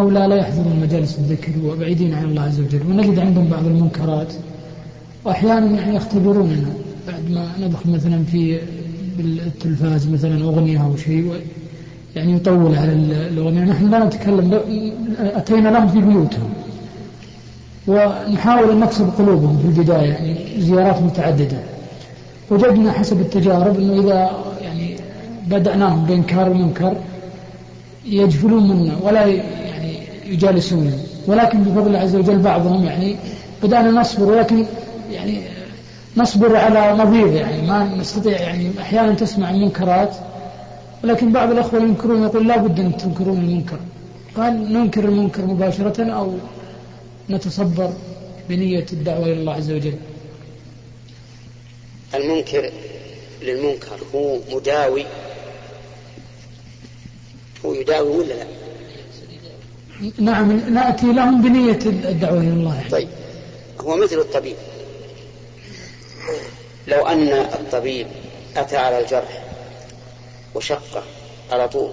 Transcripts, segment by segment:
هؤلاء لا يحضرون مجالس الذكر وبعيدين عن الله عز وجل. ونجد عندهم بعض المنكرات. وأحيانا يعني يختبروننا بعد ما ندخل مثلا في بالتلفاز مثلا أغنية أو شيء يعني يطول على الأغنية. نحن لا نتكلم أتينا لهم في بيوتهم. ونحاول أن نكسب قلوبهم في البداية يعني زيارات متعددة. وجدنا حسب التجارب أنه إذا يعني بدأناهم بإنكار المنكر يجفلون منا. ولا يعني يجالسون. ولكن بفضل الله عز وجل بعضهم يعني بدأنا نصبر ولكن يعني نصبر على نظير يعني ما نستطيع يعني أحيانا تسمع المنكرات. ولكن بعض الأخوة ينكرون يقول لا بد أن تنكرون المنكر. قال ننكر المنكر مباشرة أو نتصبر بنية الدعوة إلى الله عز وجل. المنكر للمنكر هو مداوي. هو يداوي ولا لا؟ نعم نأتي لهم بنية الدعوة إلى الله. طيب هو مثل الطبيب. لو أن الطبيب أتى على الجرح وشقه على طول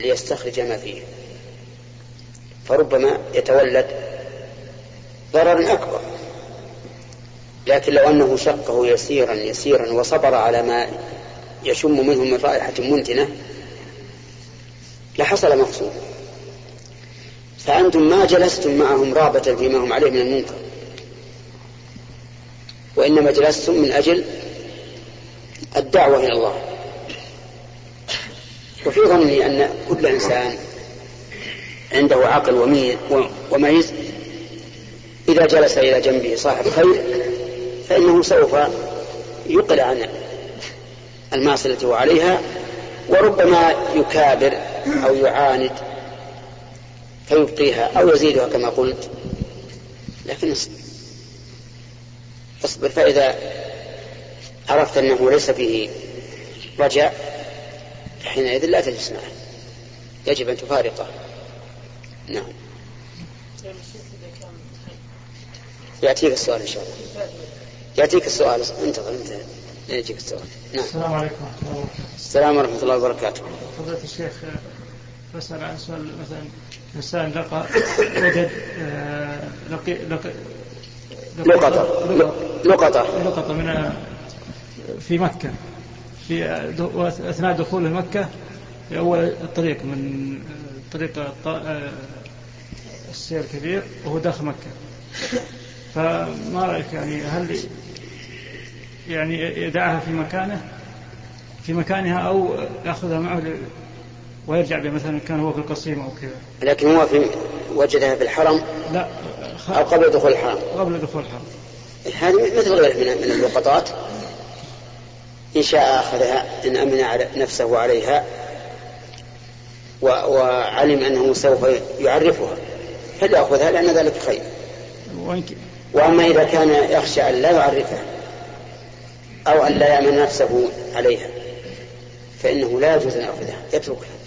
ليستخرج ما فيه فربما يتولد ضرر أكبر. لكن لو أنه شقه يسيرا يسيرا وصبر على ما يشم منه من رائحة منتنة لحصل مقصود. فأنتم ما جلستم معهم رابة فيما هم عليه من المنكر. وإنما جلستم من أجل الدعوة إلى الله. وفي ظني أن كل إنسان عنده عقل وميز إذا جلس إلى جنبه صاحب خير فإنه سوف يقلع عن المعصية التي هو عليها وربما يكابر أو يعاند فيبقيها أو يزيدها كما قلت. لكن اصبر فإذا عرفت أنه ليس فيه رجاء حينئذ لا تجلس معه. يجب أن تفارقه. نعم. يأتيك السؤال إن شاء الله. يأتيك السؤال. انتظر انت يأتيك السؤال. نعم. السلام عليكم ورحمة الله وبركاته. السلام ورحمة الله وبركاته. فضيلة الشيخ بسأل عن سؤال مثلا إنسان لقى وجد آه، لقي لقي لقطة. لقطة. لقطة. من في مكة. في أثناء دخول مكة في أول الطريق من طريق السير الكبير وهو داخل مكة. فما رأيك يعني هل يعني يدعها في مكانه؟ في مكانها أو يأخذها معه ويرجع بها مثلا كان هو في القصيم أو كذا. لكن هو في وجدها في الحرم؟ لا أو قبل دخول الحرم؟ قبل دخول الحرم. هذه مثل غيره من من اللقطات إن شاء أخذها إن أمن على نفسه عليها وعلم أنه سوف يعرفها فليأخذها لأن ذلك خير. وأما إذا كان يخشى أن لا يعرفها أو أن لا يأمن نفسه عليها فإنه لا يجوز أن يأخذها يتركها.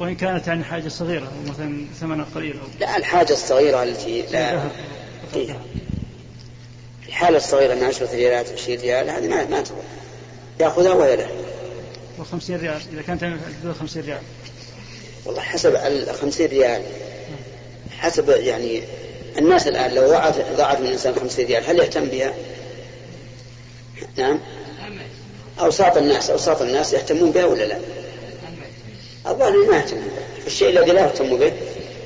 وإن كانت يعني حاجة صغيرة مثلا ثمنها قليل أو لا الحاجة الصغيرة التي لا. فيها الحالة الصغيرة من عشرة ريالات عشرين ريال هذه ما ما تروح يأخذها ولا لا؟ و50 ريال إذا كانت حدود 50 ريال. والله حسب ال 50 ريال. حسب يعني الناس الآن لو ضاعت ضاعت من الإنسان 50 ريال هل يهتم بها؟ نعم. أوساط الناس أوساط الناس يهتمون بها ولا لا؟ الظاهر ما بها الشيء الذي لا يهتم به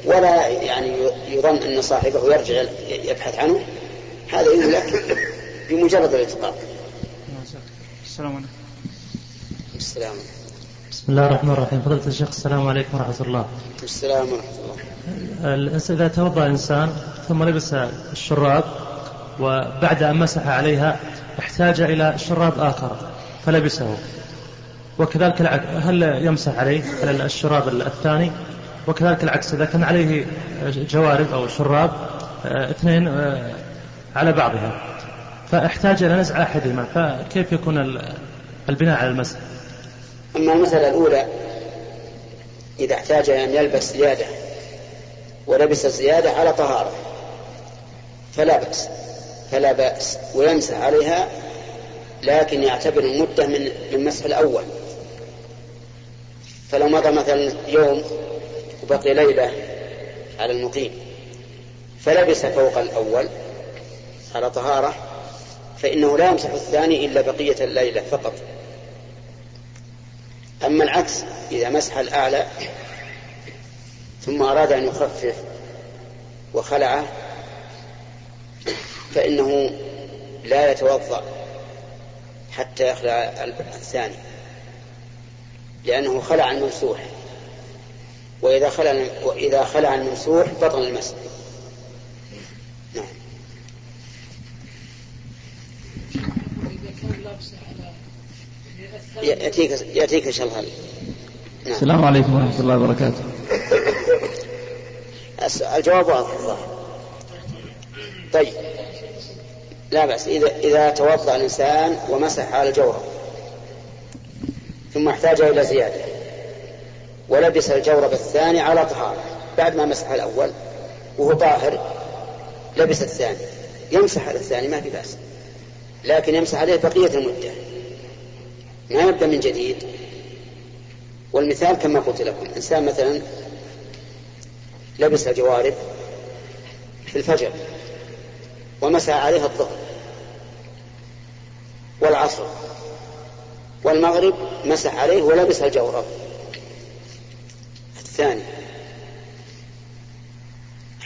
ولا يعني يظن أن صاحبه يرجع يبحث عنه هذا يملك بمجرد الاتقاء السلام عليكم. السلام. بسم الله الرحمن الرحيم. فضيلة الشيخ السلام عليكم ورحمة الله. السلام ورحمة الله. إذا توضأ إنسان ثم لبس الشراب وبعد أن مسح عليها احتاج إلى شراب آخر فلبسه. وكذلك العكس هل يمسح عليه؟ على الشراب الثاني؟ وكذلك العكس إذا كان عليه جوارب أو شراب آه، اثنين آه، على بعضها. فاحتاج إلى نزع أحدهما. فكيف يكون البناء على المسح؟ أما المسألة الأولى إذا احتاج أن يلبس زيادة ولبس الزيادة على طهارة فلا بأس فلا بأس ويمسح عليها لكن يعتبر المدة من المسح الأول. فلو مضى مثلا يوم وبقي ليلة على المقيم فلبس فوق الأول على طهارة فإنه لا يمسح الثاني إلا بقية الليلة فقط. أما العكس إذا مسح الأعلى ثم أراد أن يخفف وخلعه فإنه لا يتوضأ حتى يخلع الثاني. لأنه خلع الممسوح وإذا خلع وإذا خلع الممسوح بطل المسح نعم. يأتيك يأتيك إن شاء الله. نعم. السلام عليكم ورحمة الله وبركاته. الجواب واضح. طيب. لا بأس. إذا إذا توضأ الإنسان ومسح على الجورب ثم احتاج إلى زيادة. ولبس الجورب الثاني على طهارة. بعد ما مسح الأول وهو طاهر لبس الثاني. يمسح على الثاني ما في بأس. لكن يمسح عليه بقية المدة. ما يبدأ من جديد. والمثال كما قلت لكم إنسان مثلا لبس جوارب في الفجر ومسح عليها الظهر والعصر. والمغرب مسح عليه ولبس الجورب الثاني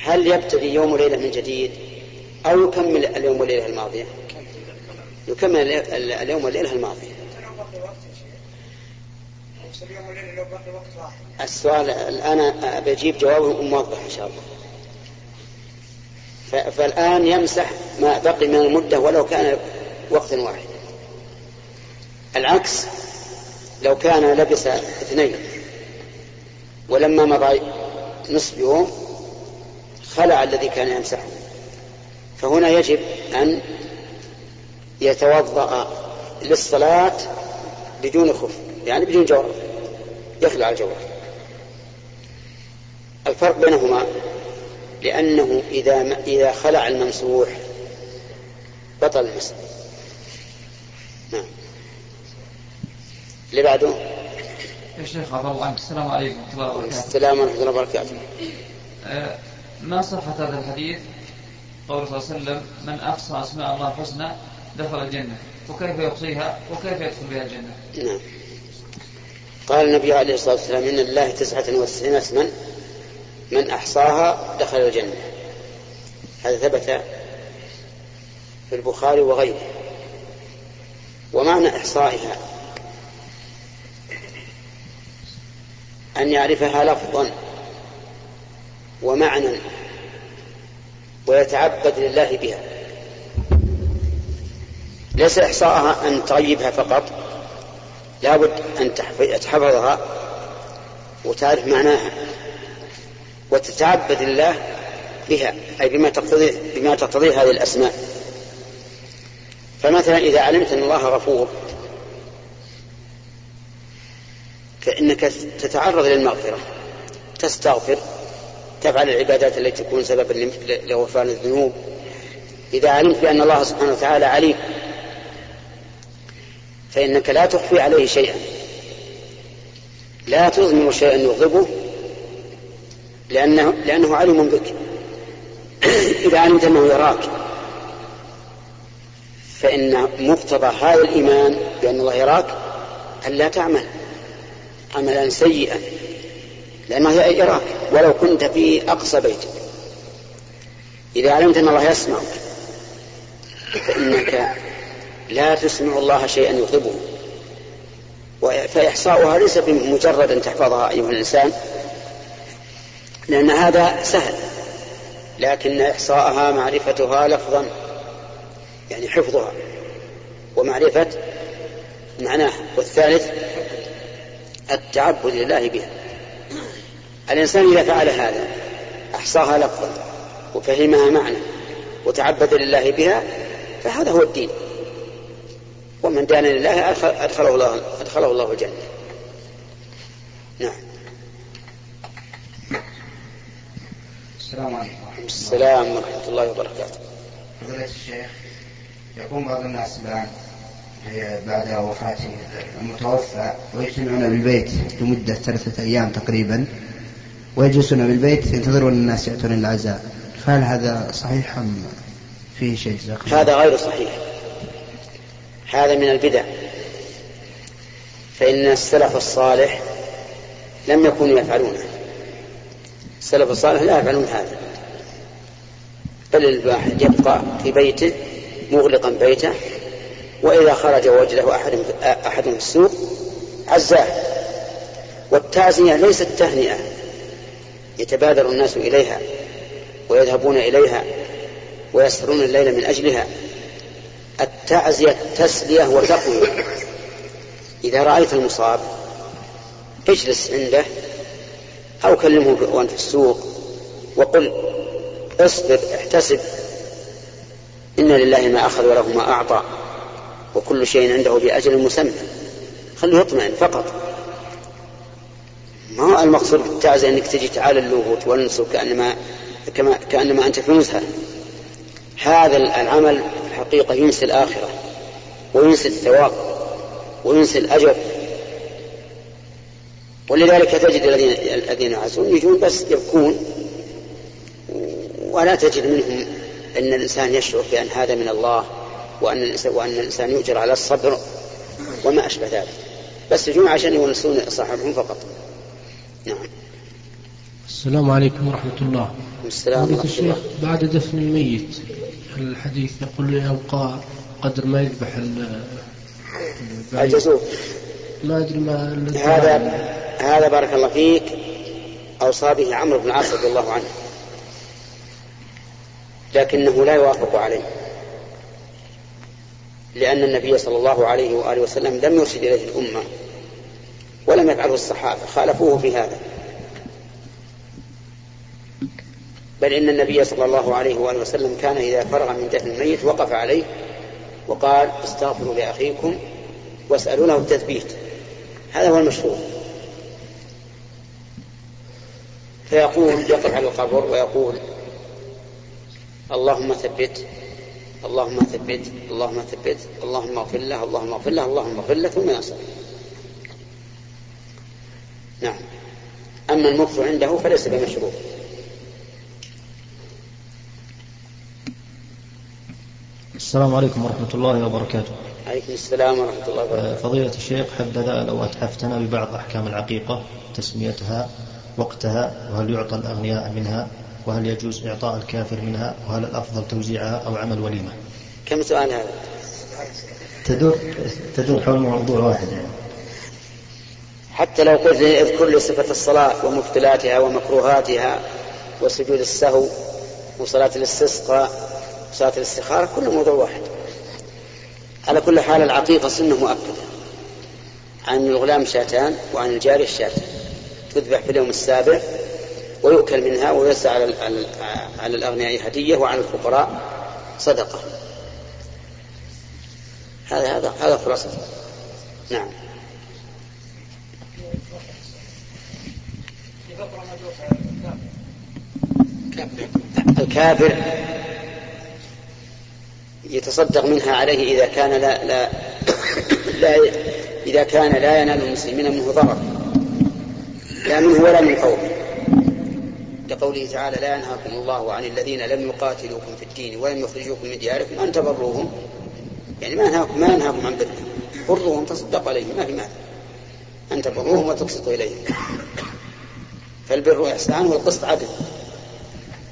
هل يبتدي يوم وليلة من جديد أو يكمل اليوم والليلة الماضية؟ يكمل اليوم والليلة الماضية. السؤال الآن بجيب جوابه موضح إن شاء الله. فالآن يمسح ما بقي من المدة ولو كان وقت واحد العكس لو كان لبس اثنين ولما مضى نصف يوم خلع الذي كان يمسحه. فهنا يجب أن يتوضأ للصلاة بدون خف يعني بدون جواب يخلع الجواب الفرق بينهما لأنه إذا إذا خلع الممسوح بطل المسح. اللي بعده. يا شيخ عفى الله عنك. السلام عليكم ورحمة الله وبركاته. السلام ورحمة الله وبركاته. آه، ما صحة هذا الحديث؟ قول صلى الله عليه وسلم من أحصى أسماء الله الحسنى دخل الجنة. وكيف يحصيها؟ وكيف يدخل بها الجنة؟ نعم. قال النبي عليه الصلاة والسلام إن الله تسعة وتسعين اسما من أحصاها دخل الجنة. هذا ثبت في البخاري وغيره. ومعنى إحصائها. أن يعرفها لفظا ومعنى ويتعبد لله بها. ليس إحصاءها أن تغيبها فقط لابد أن تحفظها وتعرف معناها وتتعبد الله بها أي بما تقتضيه بما تقتضيه هذه الأسماء. فمثلا إذا علمت أن الله غفور فإنك تتعرض للمغفرة تستغفر تفعل العبادات التي تكون سببا لغفران الذنوب. إذا علمت بأن الله سبحانه وتعالى عليم فإنك لا تخفي عليه شيئا. لا تظلم شيئا يغضبه لأنه, لأنه علم بك. إذا علمت أنه يراك فإن مقتضى هذا الإيمان بأن الله يراك أن لا تعمل. عملا سيئا لأنه يراك ولو كنت في أقصى بيتك. إذا علمت أن الله يسمعك فإنك لا تسمع الله شيئا يغضبه. فإحصاؤها ليس بمجرد أن تحفظها أيها الإنسان لأن هذا سهل لكن إحصاءها معرفتها لفظا يعني حفظها. ومعرفة معناها. والثالث التعبد لله بها. الإنسان إذا فعل هذا أحصاها لفظا وفهمها معنى وتعبد لله بها فهذا هو الدين. ومن دان لله أدخله الله أدخله الله الجنة. نعم. السلام عليكم السلام ورحمة الله وبركاته. فضيلة الشيخ يقوم بعض الناس الآن بعد وفاة المتوفى ويجتمعون بالبيت لمدة ثلاثة أيام تقريبا. ويجلسون بالبيت ينتظرون الناس يأتون العزاء. فهل هذا صحيح أم فيه شيء هذا غير صحيح. هذا من البدع. فإن السلف الصالح لم يكونوا يفعلونه. السلف الصالح لا يفعلون هذا. بل الواحد يبقى في بيته مغلقا بيته وإذا خرج وجده أحد أحد في السوق عزاه. والتعزية ليست تهنئة. يتبادر الناس إليها ويذهبون إليها ويسهرون الليل من أجلها. التعزية تسلية وتقوية إذا رأيت المصاب اجلس عنده أو كلمه وأنت في السوق وقل اصبر احتسب. إن لله ما أخذ وله ما أعطى. وكل شيء عنده بأجل مسمى. خليه يطمئن فقط. ما هو المقصود بالتعزية أنك تجي تعالى له وتونسه كأنما كما كأنما أنت في نزهة هذا العمل الحقيقة ينسي الآخرة وينسي الثواب وينسي الأجر. ولذلك تجد الذين الذين يعزون يجون بس يبكون. ولا تجد منهم إن الإنسان يشعر بأن هذا من الله. وأن الانسان وأن الإنسان يؤجر على الصبر وما أشبه ذلك. بس يجون عشان يونسون صاحبهم فقط. نعم. السلام عليكم ورحمة الله. السلام ورحمة الشيخ بعد دفن الميت الحديث يقول يبقى قدر ما يذبح الجزور. ما أدري ما هذا هذا بارك الله فيك أوصى به عمرو بن العاص رضي الله عنه. لكنه لا يوافق عليه. لأن النبي صلى الله عليه وآله وسلم لم يرشد إليه الأمة ولم يفعله الصحابة خالفوه في هذا. بل إن النبي صلى الله عليه وآله وسلم كان إذا فرغ من دفن الميت وقف عليه وقال استغفروا لأخيكم واسألوا له التثبيت هذا هو المشهور فيقول يقف على القبر ويقول اللهم ثبت اللهم ثبت اللهم ثبت اللهم اغفر له اللهم اغفر له اللهم اغفر له ثم يصل نعم. أما المكث عنده فليس بمشروع. السلام عليكم ورحمة الله وبركاته. عليكم السلام ورحمة الله وبركاته. فضيلة الشيخ حدث لو أتحفتنا ببعض أحكام العقيقة تسميتها وقتها وهل يعطى الأغنياء منها؟ وهل يجوز إعطاء الكافر منها وهل الأفضل توزيعها أو عمل وليمة؟ كم سؤال هذا؟ تدور تدور حول موضوع واحد يعني. حتى لو قلت اذكر لي صفة الصلاة ومبتلاتها ومكروهاتها وسجود السهو وصلاة الاستسقاء وصلاة الاستخارة كل موضوع واحد. على كل حال العقيقة سنة مؤكدة. عن الغلام شاتان وعن الجارية شاتان. تذبح في اليوم السابع ويؤكل منها ويوزع على على الأغنياء هدية وعلى الفقراء صدقة. هذا هذا هذا خلاصة. نعم. الكافر يتصدق منها عليه إذا كان لا لا, لا إذا كان لا ينال المسلمين منه ضرر. لا منه ولا من قومه. لقوله تعالى لا ينهاكم الله عن الذين لم يقاتلوكم في الدين ولم يخرجوكم من دياركم أن تبروهم. يعني ما ينهاكم ما ينهاكم عن برهم برهم تصدقوا عليهم ما في مانع. أن تبروهم وتقسطوا إليهم. فالبر إحسان والقسط عدل.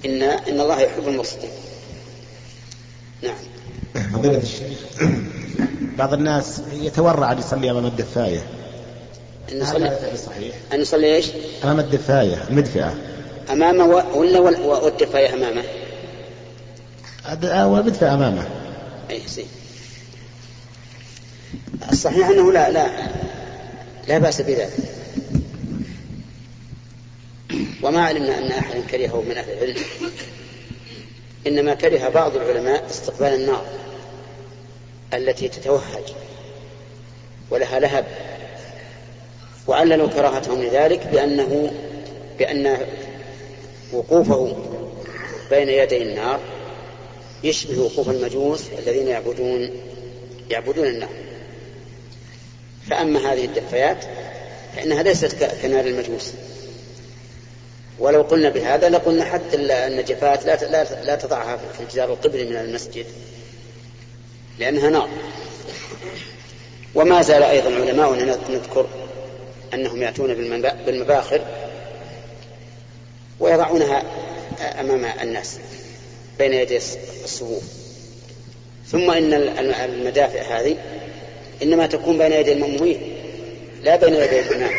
إن إن الله يحب المقسطين. نعم. فضيلة الشيخ. بعض الناس يتورع أن يصلي أمام الدفاية. أن يصلي صحيح. أن يصلي إيش؟ أمام الدفاية المدفئة أمامه ولا والدفاية أمامه؟ والمدفئة أمامه أي سي. الصحيح أنه لا لا لا بأس بذلك وما علمنا أن أحدا كرهه من أهل العلم إنما كره بعض العلماء استقبال النار التي تتوهج ولها لهب وعللوا كراهتهم لذلك بأنه بأن وقوفه بين يدي النار يشبه وقوف المجوس الذين يعبدون يعبدون النار. فأما هذه الدفايات فإنها ليست كنار المجوس. ولو قلنا بهذا لقلنا حتى النجفات لا لا لا تضعها في الجدار القبلي من المسجد لأنها نار. وما زال أيضا علماؤنا نذكر أنهم يأتون بالمباخر ويضعونها أمام الناس بين يدي الصفوف ثم إن المدافع هذه إنما تكون بين يدي المأمومين لا بين يدي الإمام.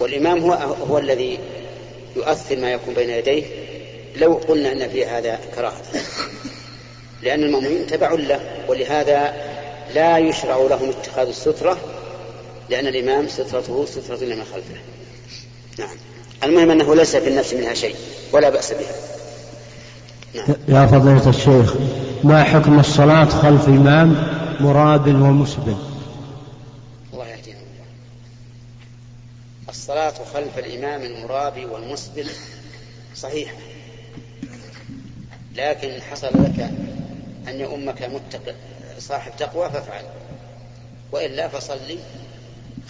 والإمام هو هو الذي يؤثر ما يكون بين يديه لو قلنا أن في هذا كراهة. لأن المأمومين تبع له ولهذا لا يشرع لهم اتخاذ السترة لأن الإمام سترته سترة لمن خلفه. نعم. المهم أنه ليس في النفس منها شيء ولا بأس بها. نعم. يا فضيلة الشيخ ما حكم الصلاة خلف إمام مراد ومسبل الله يهدينا. الصلاة خلف الإمام المرابي والمسبل صحيحة لكن حصل لك أن يؤمك متق صاحب تقوى فافعل وإلا فصلي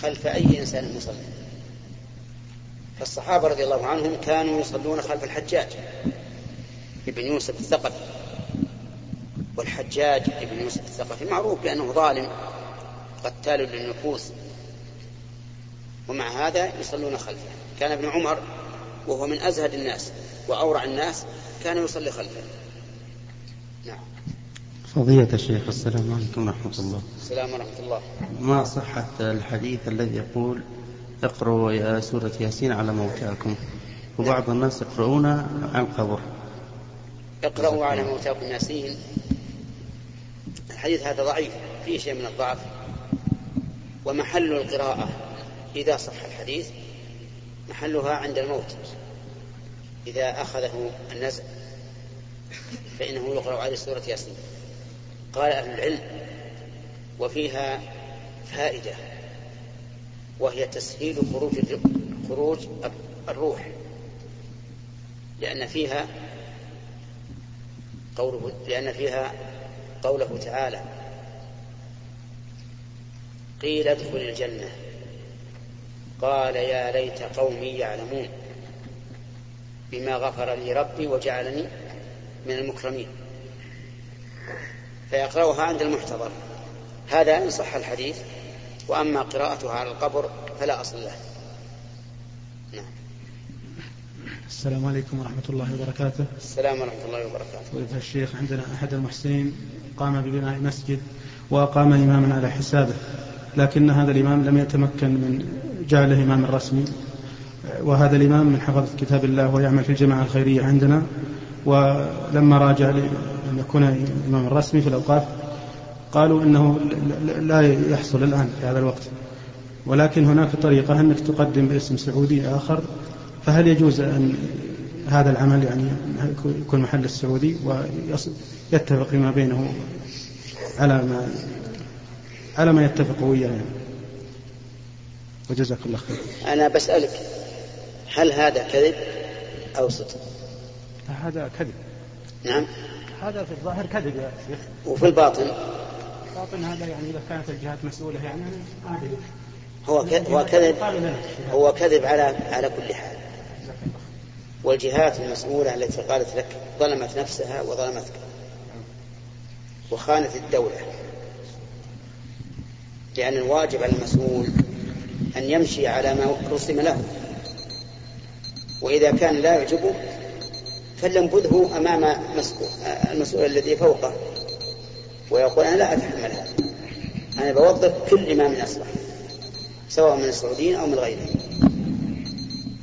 خلف أي إنسان مصلي. فالصحابة رضي الله عنهم كانوا يصلون خلف الحجاج ابن يوسف الثقفي. والحجاج ابن يوسف الثقفي معروف بأنه ظالم قتال للنفوس. ومع هذا يصلون خلفه. كان ابن عمر وهو من أزهد الناس وأورع الناس كان يصلي خلفه. نعم. فضيلة الشيخ السلام عليكم ورحمة الله. السلام ورحمة الله. ما صحة الحديث الذي يقول اقرأوا يا سورة ياسين على موتاكم. وبعض الناس يقرؤون عن قبر. اقرأوا على موتاكم ياسين. الحديث هذا ضعيف فيه شيء من الضعف. ومحل القراءة إذا صح الحديث محلها عند الموت. إذا أخذه النزع فإنه يقرأ عليه سورة ياسين. قال أهل العلم وفيها فائدة. وهي تسهيل خروج خروج الروح. لأن فيها قوله لأن فيها قوله تعالى قيل ادخل الجنة. قال يا ليت قومي يعلمون بما غفر لي ربي وجعلني من المكرمين. فيقرأها عند المحتضر. هذا إن صح الحديث. وأما قراءتها على القبر فلا أصل له. نعم. السلام عليكم ورحمة الله وبركاته. السلام ورحمة الله وبركاته. فضيلة الشيخ عندنا أحد المحسنين قام ببناء مسجد وأقام إماما على حسابه لكن هذا الإمام لم يتمكن من جعله إماما رسمي. وهذا الإمام من حفظة كتاب الله ويعمل في الجماعة الخيرية عندنا ولما راجع أن يكون إماما رسمي في الأوقاف قالوا أنه لا يحصل الآن في هذا الوقت. ولكن هناك طريقة أنك تقدم باسم سعودي آخر فهل يجوز أن هذا العمل يعني يكون محل السعودي ويتفق فيما بينه على ما على ما يتفق وياه؟ يعني. وجزاك الله خير. أنا بسألك هل هذا كذب أو صدق؟ هذا كذب. نعم. هذا في الظاهر كذب يا شيخ. وفي الباطن؟ الباطن هذا يعني إذا كانت الجهات مسؤولة يعني عادي. هو هو كذب. هو كذب على على كل حال. والجهات المسؤولة التي قالت لك ظلمت نفسها وظلمتك وخانت الدولة. لأن الواجب على المسؤول أن يمشي على ما رسم له. وإذا كان لا يعجبه فلينبذه أمام المسؤول الذي فوقه. ويقول أنا لا أتحمل هذا. أنا بوظف كل إمام أصلح سواء من السعوديين أو من غيرهم.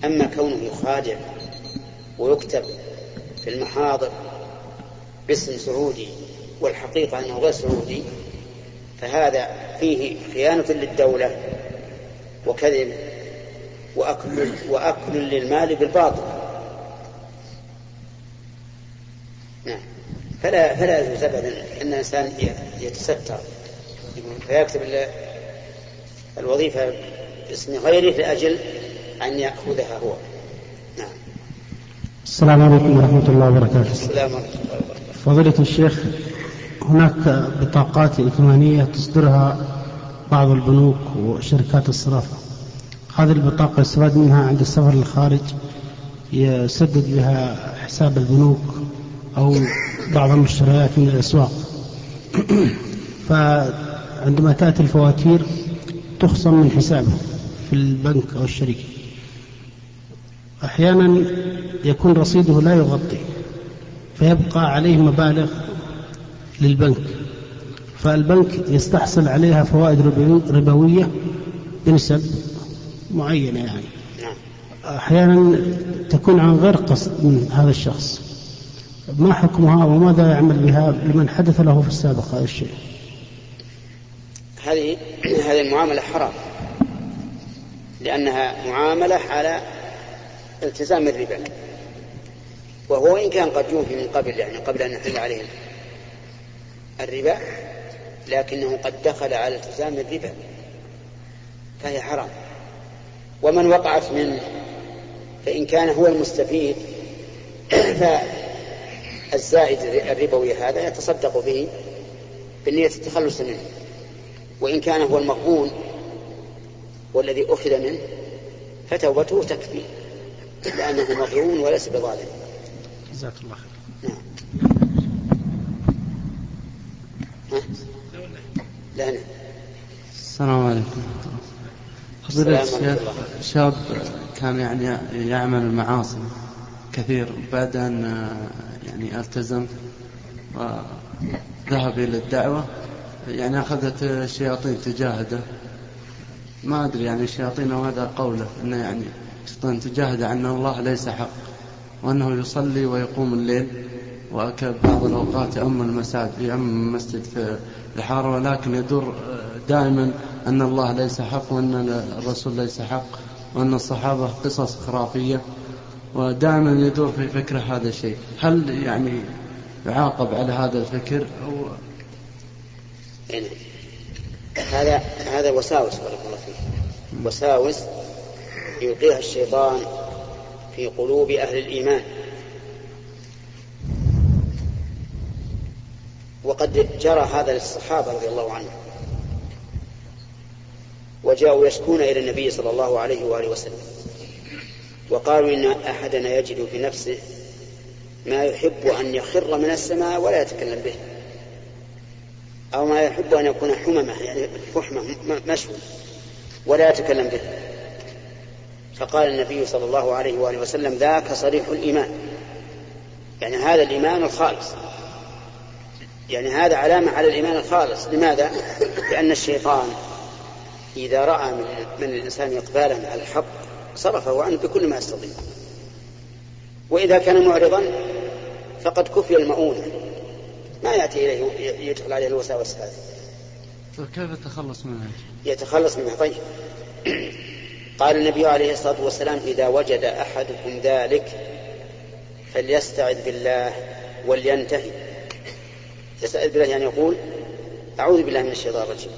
أما كونه يخادع ويكتب في المحاضر باسم سعودي والحقيقة أنه غير سعودي فهذا فيه خيانة للدولة وكذب وأكل, وأكل للمال بالباطل. نعم. فلا فلا يجوز ابدا إن الإنسان يتستر. فيكتب الوظيفة باسم غيره لأجل أن يأخذها هو. نعم. السلام عليكم ورحمة الله وبركاته. السلام ورحمة الله وبركاته. فضيلة الشيخ هناك بطاقات ائتمانية تصدرها بعض البنوك وشركات الصرافة هذه البطاقة يستفاد منها عند السفر للخارج يسدد بها حساب البنوك أو بعض المشتريات من الأسواق. فعندما تأتي الفواتير تخصم من حسابه في البنك أو الشركة أحيانا يكون رصيده لا يغطي فيبقى عليه مبالغ للبنك. فالبنك يستحصل عليها فوائد ربوية بنسب معينة يعني. أحيانا تكون عن غير قصد من هذا الشخص. ما حكمها وماذا يعمل بها لمن حدث له في السابق هذا الشيء؟ هذه هذه المعاملة حرام لأنها معاملة على التزام الربا وهو وإن كان قد يوفي من قبل يعني قبل أن يحل عليه الربا لكنه قد دخل على التزام الربا فهي حرام. ومن وقعت منه فإن كان هو المستفيد فالزائد الربوي هذا يتصدق به بنية التخلص منه وإن كان هو المقبول والذي أخذ منه فتوبته تكفي لأنه مظلوم وليس بظالم. جزاك الله خير. نعم. لا نعم. السلام عليكم. فضيلة الشيخ شاب كان يعني يعمل المعاصي كثير بعد أن يعني التزم وذهب إلى الدعوة يعني أخذت الشياطين تجاهده. ما أدري يعني الشياطين وهذا قوله أنه يعني الشيطان تجاهد أن الله ليس حق وأنه يصلي ويقوم الليل. وبعض الأوقات يأم المساجد يأم المسجد في الحارة ولكن يدور دائما أن الله ليس حق وأن الرسول ليس حق وأن الصحابة قصص خرافية. ودائما يدور في فكره هذا الشيء. هل يعني يعاقب على هذا الفكر أو يعني هذا هذا وساوس بارك الله فيك. وساوس يلقيها الشيطان في قلوب أهل الإيمان. وقد جرى هذا للصحابة رضي الله عنهم. وجاءوا يشكون إلى النبي صلى الله عليه وآله وسلم. وقالوا إن أحدنا يجد في نفسه ما يحب أن يخر من السماء ولا يتكلم به أو ما يحب أن يكون حممة يعني فحمة مشوي ولا يتكلم به. فقال النبي صلى الله عليه وآله وسلم ذاك صريح الإيمان. يعني هذا الإيمان الخالص. يعني هذا علامة على الإيمان الخالص. لماذا؟ لأن الشيطان إذا رأى من, الإنسان إقبالا على الحق صرفه عنه بكل ما يستطيع. وإذا كان معرضا فقد كفي المؤونة. ما يأتي إليه يدخل عليه الوساوس هذه فكيف يتخلص منها؟ يتخلص منها طيب. قال النبي عليه الصلاة والسلام إذا وجد أحدكم ذلك فليستعذ بالله ولينتهي. يستعذ بالله يعني يقول أعوذ بالله من الشيطان الرجيم.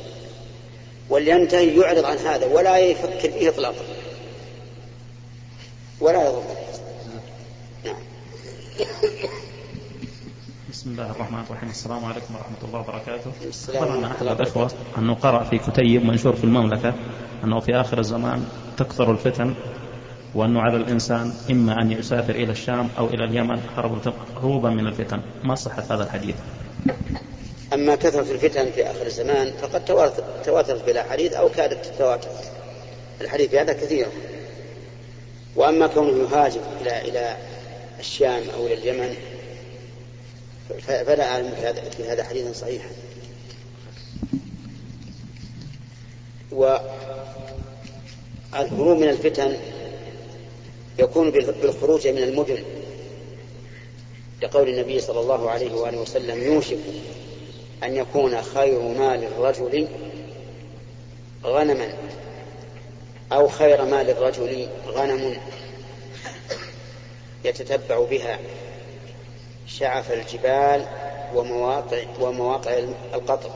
ولينتهي يعرض عن هذا ولا يفكر فيه إطلاقا. ولا يضر. نعم. بسم الله الرحمن الرحيم. السلام عليكم ورحمة الله وبركاته. أخبرنا أحد الأخوة أنه قرأ في كتيب منشور في المملكة أنه في آخر الزمان تكثر الفتن وأنه على الإنسان إما أن يسافر إلى الشام أو إلى اليمن هروبا من الفتن. ما صحة هذا الحديث؟ أما كثرة الفتن في آخر الزمان فقد تواترت بلا حديث أو كادت تتواتر الحديث هذا كثير. وأما كونه يهاجر إلى إلى الشام أو إلى اليمن فلا أعلم في هذا حديثا صحيحا. والهروب من الفتن يكون بالخروج من المدن لقول النبي صلى الله عليه وآله وسلم يوشك أن يكون خير مال الرجل غنما أو خير مال الرجل غنم يتتبع بها شعف الجبال ومواقع ومواقع القطر.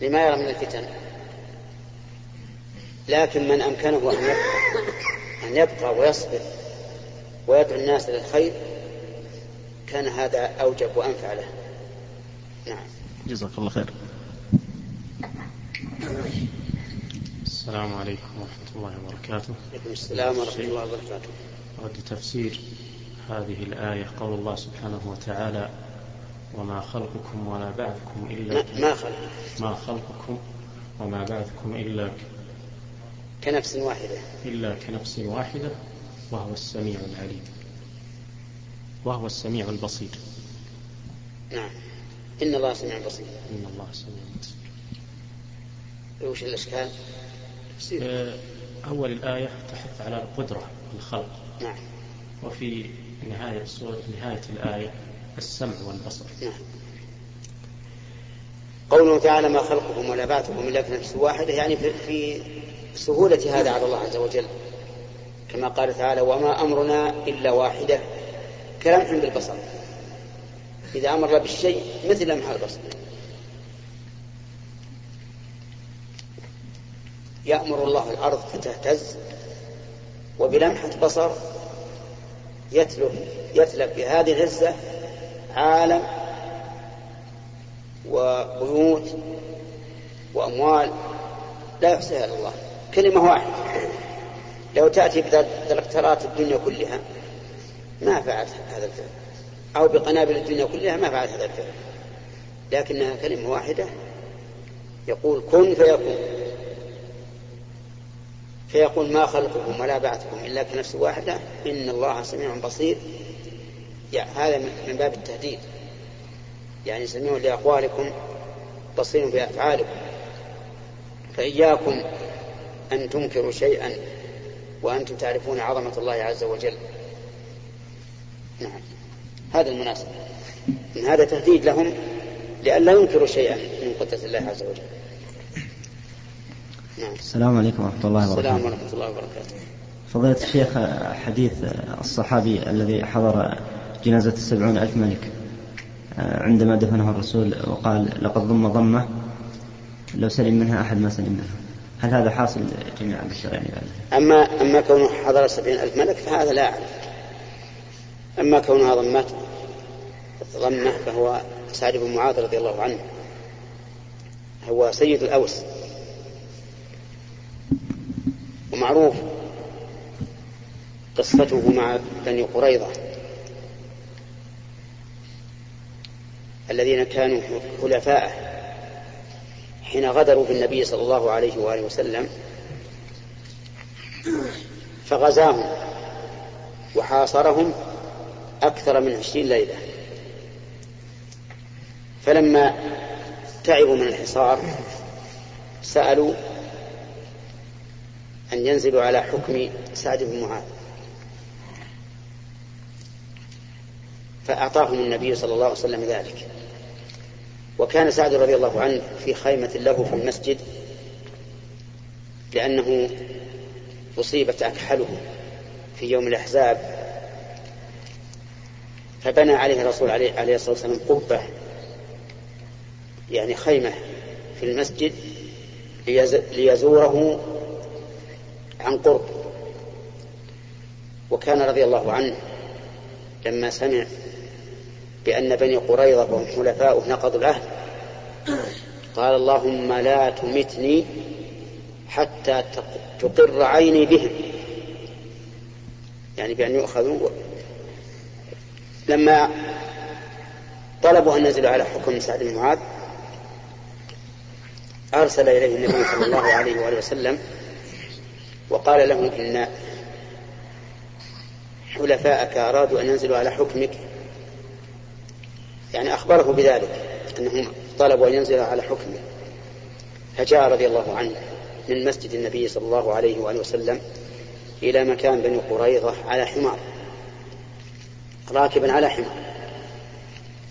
لما يرى من الفتن. لكن من أمكنه أن يبقى أن يبقى ويصبر ويدعو الناس للخير كان هذا أوجب وأنفع له. نعم. جزاك الله خير. السلام عليكم ورحمة الله وبركاته. عليكم السلام ورحمة الله وبركاته. أود تفسير هذه الآية قول الله سبحانه وتعالى وما خلقكم ولا بعثكم إلا ما خلق ما خلقكم وما بعثكم إلا كنفس واحدة. إلا كنفس واحدة وهو السميع العليم. وهو السميع البصير. نعم. إن الله سميع بصير. إن الله سميع بصير. وش الإشكال؟ آه، أول الآية تحث على القدرة الخلق. نعم. وفي نهاية سورة نهاية الآية السمع والبصر. نعم. قوله تعالى ما خلقكم ولا بعثكم إلا في نفس واحدة يعني في, في سهولة هذا على الله عز وجل. كما قال تعالى وما أمرنا إلا واحدة. كلمح بالبصر إذا أمر بالشيء مثل لمح البصر. يأمر الله الأرض فتهتز وبلمحة بصر يتلف يتلف بهذه الهزة عالم وبيوت وأموال لا يحصيها إلا الله. كلمة واحدة. لو تأتي بدلقترات الدنيا كلها ما فعلت هذا الفعل. أو بقنابل الدنيا كلها ما فعلت هذا الفعل. لكنها كلمة واحدة يقول كن فيكون. فيقول ما خلقكم ولا بعثكم إلا كنفس واحدة. إن الله سميع بصير. يعني هذا من باب التهديد. يعني سميع لأقوالكم بصير بأفعالكم. فإياكم أن تنكروا شيئا وأنتم تعرفون عظمة الله عز وجل. نعم. هذا المناسب. إن هذا تهديد لهم لئلا ينكروا شيئا من قدرة الله عز وجل. نعم. السلام عليكم ورحمة الله وبركاته. السلام ورحمة الله وبركاته. فضيلة الشيخ حديث الصحابي الذي حضر جنازة السبعون ألف ملك عندما دفنه الرسول وقال لقد ضم ضمة لو سلم منها أحد ما سلم منها هل هذا حاصل جميع البشر يعني أما أما كونه حضر سبعين ألف ملك فهذا لا أعرف. أما كونها ضمت ضمة فهو سعد بن معاذ رضي الله عنه هو سيد الأوس. ومعروف. قصته مع بني قريظة. الذين كانوا خلفاءه حين غدروا بالنبي صلى الله عليه وآله وسلم. فغزاهم وحاصرهم أكثر من عشرين ليلة. فلما تعبوا من الحصار سألوا أن ينزلوا على حكم سعد بن معاذ. فأعطاهم النبي صلى الله عليه وسلم ذلك. وكان سعد رضي الله عنه في خيمة له في المسجد لأنه أصيبت أكحله في يوم الأحزاب. فبنى عليه الرسول عليه, عليه الصلاة والسلام قبة يعني خيمة في المسجد ليزوره عن قرب. وكان رضي الله عنه لما سمع بأن بني قريظة وهم حلفاؤه نقضوا العهد قال اللهم لا تمتني حتى تقر عيني بهم. يعني بأن يؤخذوا. لما طلبوا أن نزلوا على حكم سعد بن معاذ أرسل إليه النبي صلى الله عليه وآله وسلم وقال له إن حلفاءك أرادوا أن ينزلوا على حكمك. يعني أخبره بذلك أنهم طلبوا أن ينزلوا على حكمه. فجاء رضي الله عنه من مسجد النبي صلى الله عليه وآله وسلم إلى مكان بني قريظة على حمار راكبا على حمار.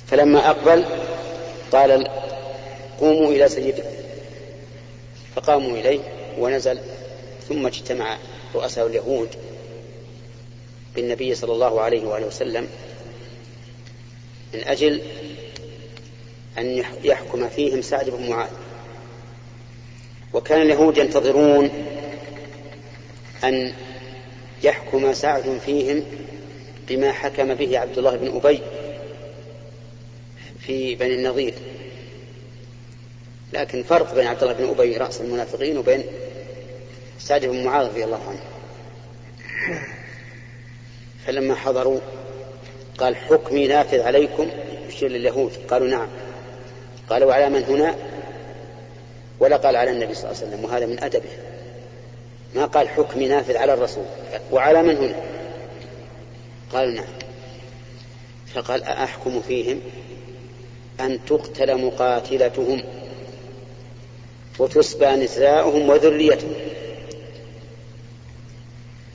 فلما أقبل قال قوموا إلى سيدكم فقاموا إليه ونزل ثم اجتمع رؤساء اليهود بالنبي صلى الله عليه وآله وسلم من أجل أن يحكم فيهم سعد بن معاذ. وكان اليهود ينتظرون أن يحكم سعد فيهم بما حكم به عبد الله بن أبي في بني النظير لكن فرق بين عبد الله بن أبي رأس المنافقين وبين سعد بن معاذ رضي الله عنه. فلما حضروا قال حكمي نافذ عليكم يشير لليهود. قالوا نعم. قال وعلى من هنا؟ ولا قال على النبي صلى الله عليه وسلم وهذا من أدبه. ما قال حكمي نافذ على الرسول وعلى من هنا؟ قالوا نعم. فقال أحكم فيهم أن تقتل مقاتلتهم وتسبى نساؤهم وذريتهم.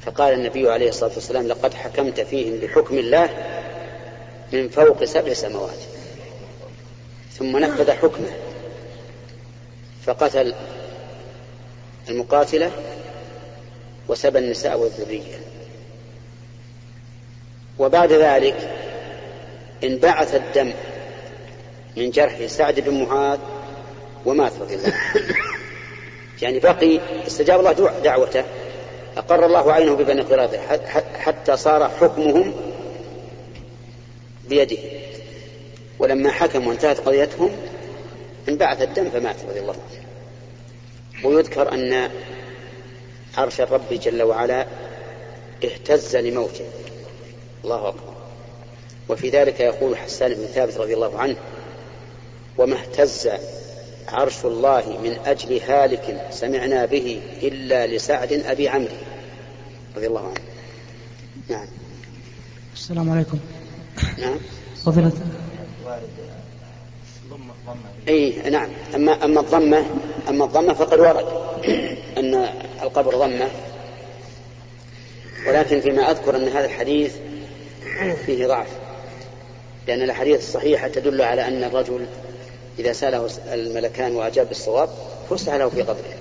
فقال النبي عليه الصلاة والسلام لقد حكمت فيهم بحكم الله من فوق سبع سماوات ثم نفذ حكمه. فقتل المقاتلة وسبى النساء والذرية. وبعد ذلك انبعث الدم من جرح سعد بن معاذ ومات رضي الله يعني بقي استجاب الله دعوته. أقر الله عينه ببني قريظة حتى صار حكمهم بيده. ولما حكموا وانتهت قضيتهم انبعث الدم فمات رضي الله عنه. ويذكر أن عرش الرب جل وعلا اهتز لموته. الله أكبر. وفي ذلك يقول حسان بن ثابت رضي الله عنه وما اهتز عرش الله من أجل هالك سمعنا به إلا لسعد أبي عمرو. رضي الله عنه. نعم. السلام عليكم. نعم. فضيلة. إي نعم. أما أما الضمة أما الضمة فقد ورد أن القبر ضمة. ولكن فيما أذكر أن هذا الحديث فيه ضعف لأن الأحاديث الصحيحة تدل على أن الرجل إذا سأله الملكان وأجاب بالصواب فسح له في قبره.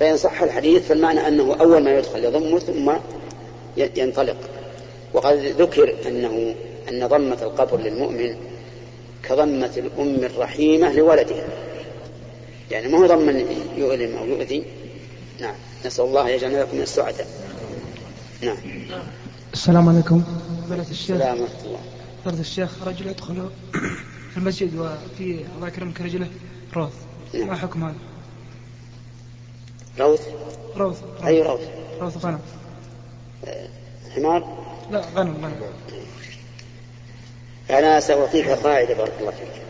فإن صح الحديث فالمعنى أنه أول ما يدخل يضمه ثم ينطلق. وقد ذكر أنه أن ضمة القبر للمؤمن كضمة الأم الرحيمة لولدها. يعني ما هو ضما يؤلم أو يؤذي؟ نعم. نسأل الله يجعلنا لكم من السعداء. نعم. السلام عليكم. فضيلة الشيخ. السلام ورحمة الله. فضيلة الشيخ رجل يدخل. في المسجد وفي الله يكرمك رجله روث نعم. ما حكم هذا؟ روث روث أي روث روث غنم حمار لا غنم غنم أنا سأعطيك قاعدة بارك الله فيك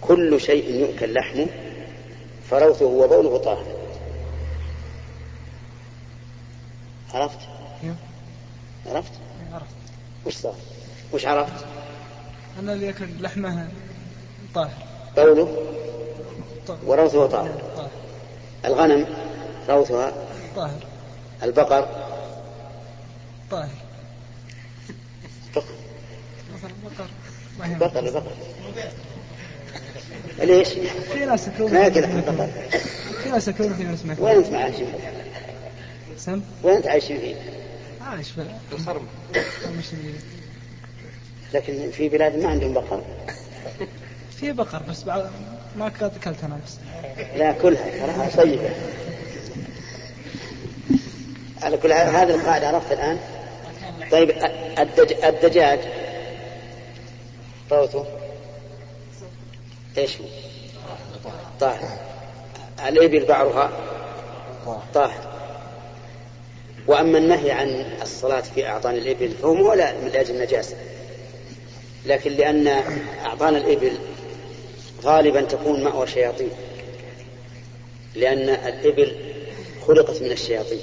كل شيء يؤكل لحمه فروثه وبوله طاهر عرفت؟ عرفت؟ عرفت وش صار؟ وش عرفت؟ أنا اللي يأكل لحمة طاهر. بوله طاهر. وروثه طاهر. طاهر. الغنم؟ روثها طاهر. البقر؟ طاهر. بقر. بقر. بقر البقر ليش؟ في ناس ياكلون ما ياكل لحم البقر. في ناس ياكلون في ناس ما وين انت عايشين؟ سم؟ وين انت عايشين فيه؟ عايش في الخرم مش اللي- لكن في بلاد ما عندهم بقر. في بقر بس بعد ما اكلت أنا بس. لا كلها تراها طيبة على كل هذه القاعدة عرفت الآن. طيب الدج... الدجاج. روثه إيش؟ هو؟ طاهر الإبل بعرها طاهر وأما النهي عن الصلاة في أعطان الإبل فهو مو لا من أجل النجاسة. لكن لأن أعطان الإبل غالبا تكون مأوى شياطين لأن الإبل خلقت من الشياطين.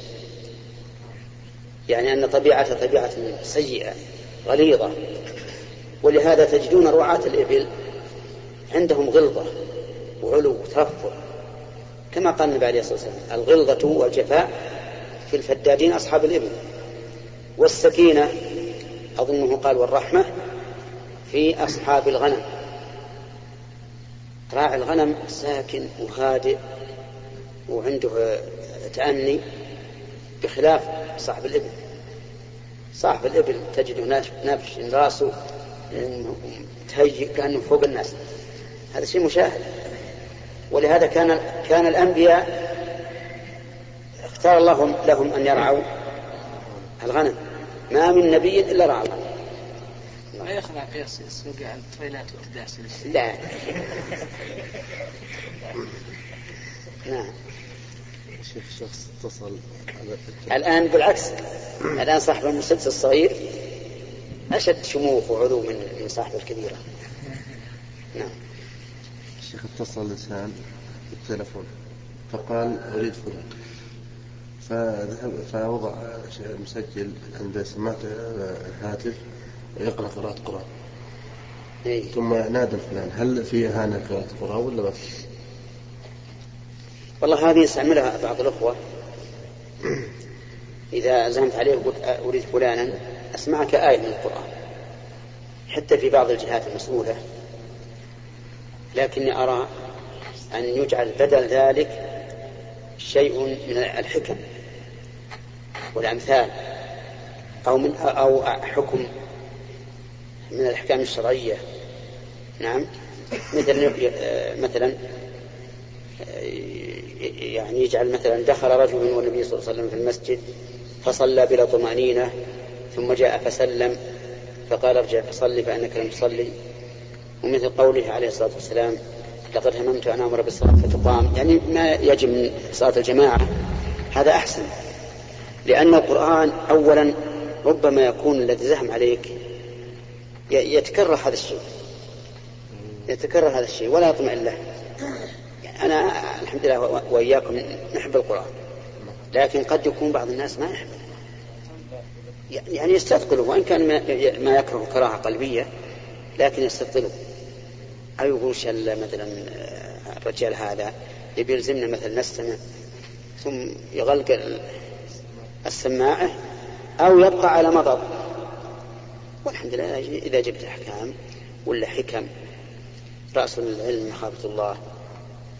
يعني أن طبيعتها طبيعة سيئة غليظة. ولهذا تجدون رعاة الإبل عندهم غلظة وعلو وترفع كما قال النبي عليه الصلاة والسلام الغلظة والجفاء في الفدادين أصحاب الإبل. والسكينة أظنه قال والرحمة في أصحاب الغنم. راعي الغنم ساكن وهادئ وعنده تأني بخلاف صاحب الإبل. صاحب الإبل تجده نافش راسه تهيئ كأنه فوق الناس. هذا شيء مشاهد. ولهذا كان كان الأنبياء اختار الله لهم أن يرعوا الغنم. ما من نبي إلا رعى الغنم يخلع قياس السوق على الطفيلات والداس لا. نعم. شيخ شخص اتصل. الآن بالعكس. الآن صاحب المسدس الصغير أشد شموخ وعلو من صاحب الكبيرة. نعم. شيخ اتصل إنسان بالتلفون فقال أريد فلان. فذهب فوضع المسجل عند سماعة الهاتف. يقرأ قراءة قرآن إيه؟ ثم نادى فلان هل في إهانة قراءة قرآن ولا ما في؟ والله هذه يستعملها بعض الأخوة إذا زهمت عليه وقلت أريد فلانا أسمعك آية من القرآن حتى في بعض الجهات المسؤولة لكني أرى أن يجعل بدل ذلك شيء من الحكم والأمثال أو من أو حكم من الأحكام الشرعية. نعم. مثل مثلا يعني يجعل مثلا دخل رجل والنبي صلى الله عليه وسلم في المسجد فصلى بلا طمأنينة ثم جاء فسلم فقال ارجع فصلي فإنك لم تصلي. ومثل قوله عليه الصلاة والسلام لقد هممت أن آمر بالصلاة فتقام. يعني ما يجب من صلاة الجماعة هذا أحسن. لأن القرآن اولا ربما يكون الذي زهم عليك يتكرر هذا الشيء. يتكرر هذا الشيء ولا يطمئن له. أنا الحمد لله وإياكم نحب القرآن. لكن قد يكون بعض الناس ما يحب. يعني يستثقله وإن كان ما يكره كراهة قلبية لكن يستثقله. أو يقول شل مثلا آه، الرجال هذا يبي يلزمنا مثلا نستمع ثم يغلق السماعة أو يبقى على مضض. والحمد لله إذا جبت أحكام ولا حكم رأس العلم مخافة الله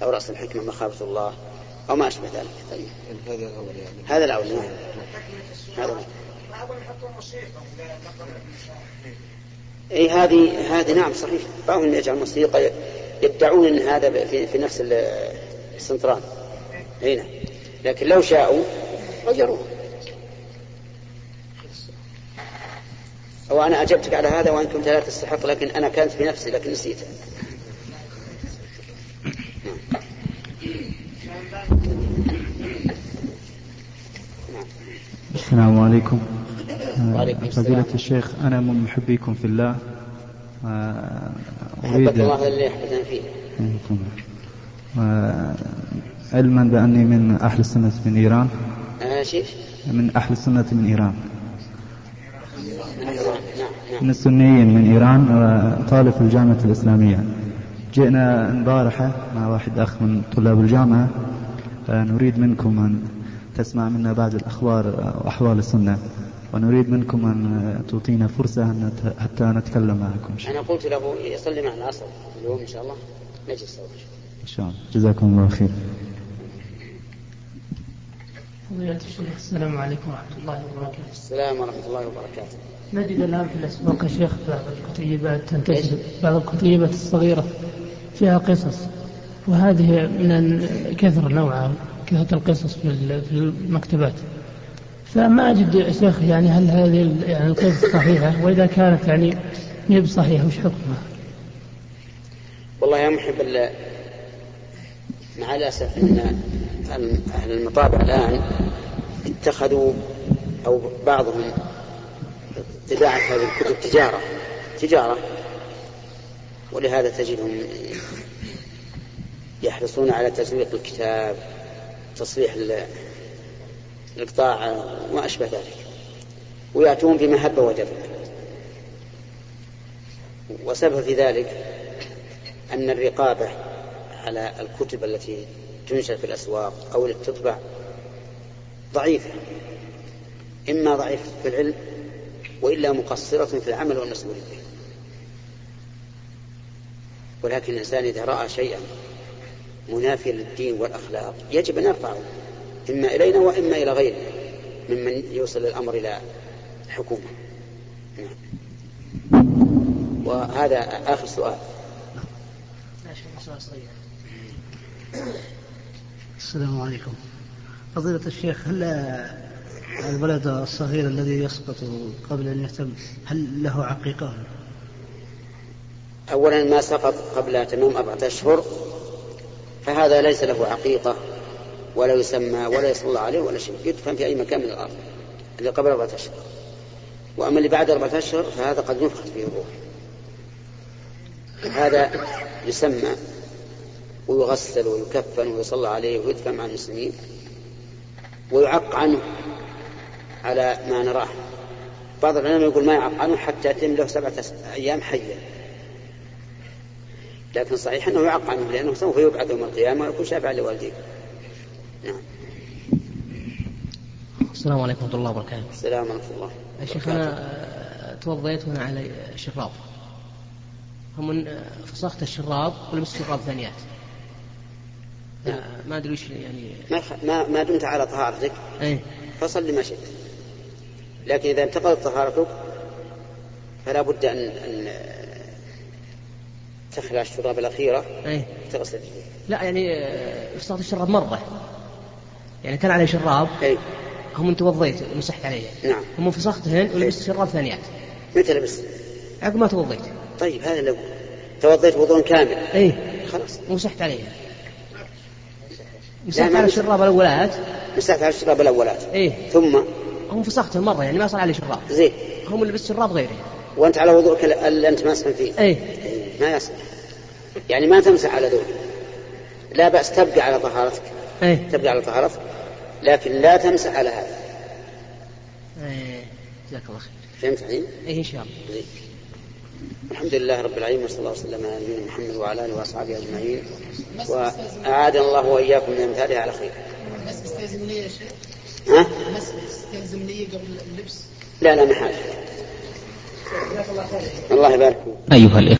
أو رأس الحكمة مخافة الله أو ما أشبه ذلك. طيب. هذا الأول يعني. هذا الأول نعم. هذا إي هذه هذه نعم صحيح. بعضهم يجعل موسيقى يدعون إن هذا في, في نفس السنتران. إي نعم. لكن لو شاءوا غيروه أو أنا أجبتك على هذا وأن كنت لا تستحق لكن أنا كانت في نفسي لكن نسيته السلام عليكم. السلام فضيلة الشيخ أنا من محبيكم في الله. آه، أحبك الله اللي فيه آه، علما بأني من أهل السنة من إيران. آه من أهل السنة من إيران. من السنيين من إيران طالب في الجامعة الإسلامية. جئنا البارحة مع واحد أخ من طلاب الجامعة نريد منكم أن تسمع منا بعض الأخبار وأحوال السنة. ونريد منكم أن تعطينا فرصة حتى نتكلم معكم. أنا قلت له يصلي مع العصر اليوم إن شاء الله نجلس إن شاء الله. جزاكم الله خير. السلام عليكم ورحمة الله وبركاته. السلام ورحمة الله وبركاته. نجد الآن في الأسواق يا شيخ بعض الكتيبات تنتشر بعض الكتيبات الصغيرة فيها قصص وهذه من كثر نوعها كثرة القصص في المكتبات. فما أجد يا شيخ يعني هل هذه يعني القصص صحيحة وإذا كانت يعني ما بصحيحة وش حكمها؟ والله يا محب مع الأسف أن أهل المطابع الآن اتخذوا أو بعضهم طباعة هذه الكتب تجارة تجارة ولهذا تجدهم يحرصون على تسويق الكتاب تصليح الإقطاع وما أشبه ذلك ويأتون بمهبة ودفع. وسبب في ذلك أن الرقابة على الكتب التي تنشر في الأسواق أو التي تطبع ضعيفة إما ضعيفة في العلم وإلا مقصرة في العمل والمسؤولية ولكن الإنسان إذا رأى شيئا منافيا للدين والأخلاق يجب أن يرفعه إما إلينا وإما إلى غيرنا ممن يوصل الأمر إلى الحكومة نعم. وهذا آخر سؤال. السلام عليكم. فضيلة الشيخ هل الولد الصغير الذي يسقط قبل أن يتم هل له عقيقة؟ أولا ما سقط قبل تمام أربعة أشهر فهذا ليس له عقيقة ولا يسمى ولا يصلى عليه ولا شيء يدفن في أي مكان من الأرض اللي قبل أربعة أشهر. وأما اللي بعد أربعة أشهر فهذا قد نفخت فيه الروح. هذا يسمى ويغسل ويكفن ويصلى عليه ويدفن مع المسلمين ويعق عنه على ما نراه. بعض العلماء يقول ما يعق عنه حتى يتم له سبعة أيام حيا لكن صحيح أنه يعق عنه لأنه سوف يبعث يوم القيامة ويكون شافعا لوالديه. نعم. السلام عليكم ورحمة الله وبركاته. السلام ورحمة الله يا شيخ أنا توضيت وأنا على شراب هم فسخت الشراب ولبست شراب ثانيات. ما أدري وش يعني. ما ما, ما دمت على طهارتك. إيه. فصل ما شئت. لكن إذا انتقضت طهارتك فلا بد أن أن تخلع الشراب الأخيرة. إيه. تغسل. لا يعني آه، فسخت الشراب مرة. يعني كان عليه شراب. اي هم توضيت ومسحت عليه. نعم. هم فسختهن ولبست شراب ثانيات. متى لبست؟ عقب ما توضيت. طيب هذا لو توضيت وضوء كامل. إيه. خلاص. ومسحت عليه. مسحت على الشراب الاولات مسحت على الشراب الاولات إيه. ثم؟ هم فسختهم مره يعني ما صار عليه شراب زين. هم لبست شراب غيره وأنت على وضوءك اللي أنت ماسح فيه. إيه. ما يصح يعني ما تمسح على ذوق لا بأس تبقى على طهارتك. إيه. تبقى على طهارتك. لكن لا تمسح على هذا. إيه. جزاك الله خير. فهمت الحين؟ إيه إن شاء الله. زين. الحمد لله رب العالمين وصلى الله وسلم على نبينا محمد وعلى آله وأصحابه أجمعين وأعادنا الله وإياكم من أمثالها على خير. بس استلزم لي يا شيخ؟ ها؟ بس استلزم لي قبل اللبس؟ لا لا ما حاجة. الله يبارك أيها الإخوة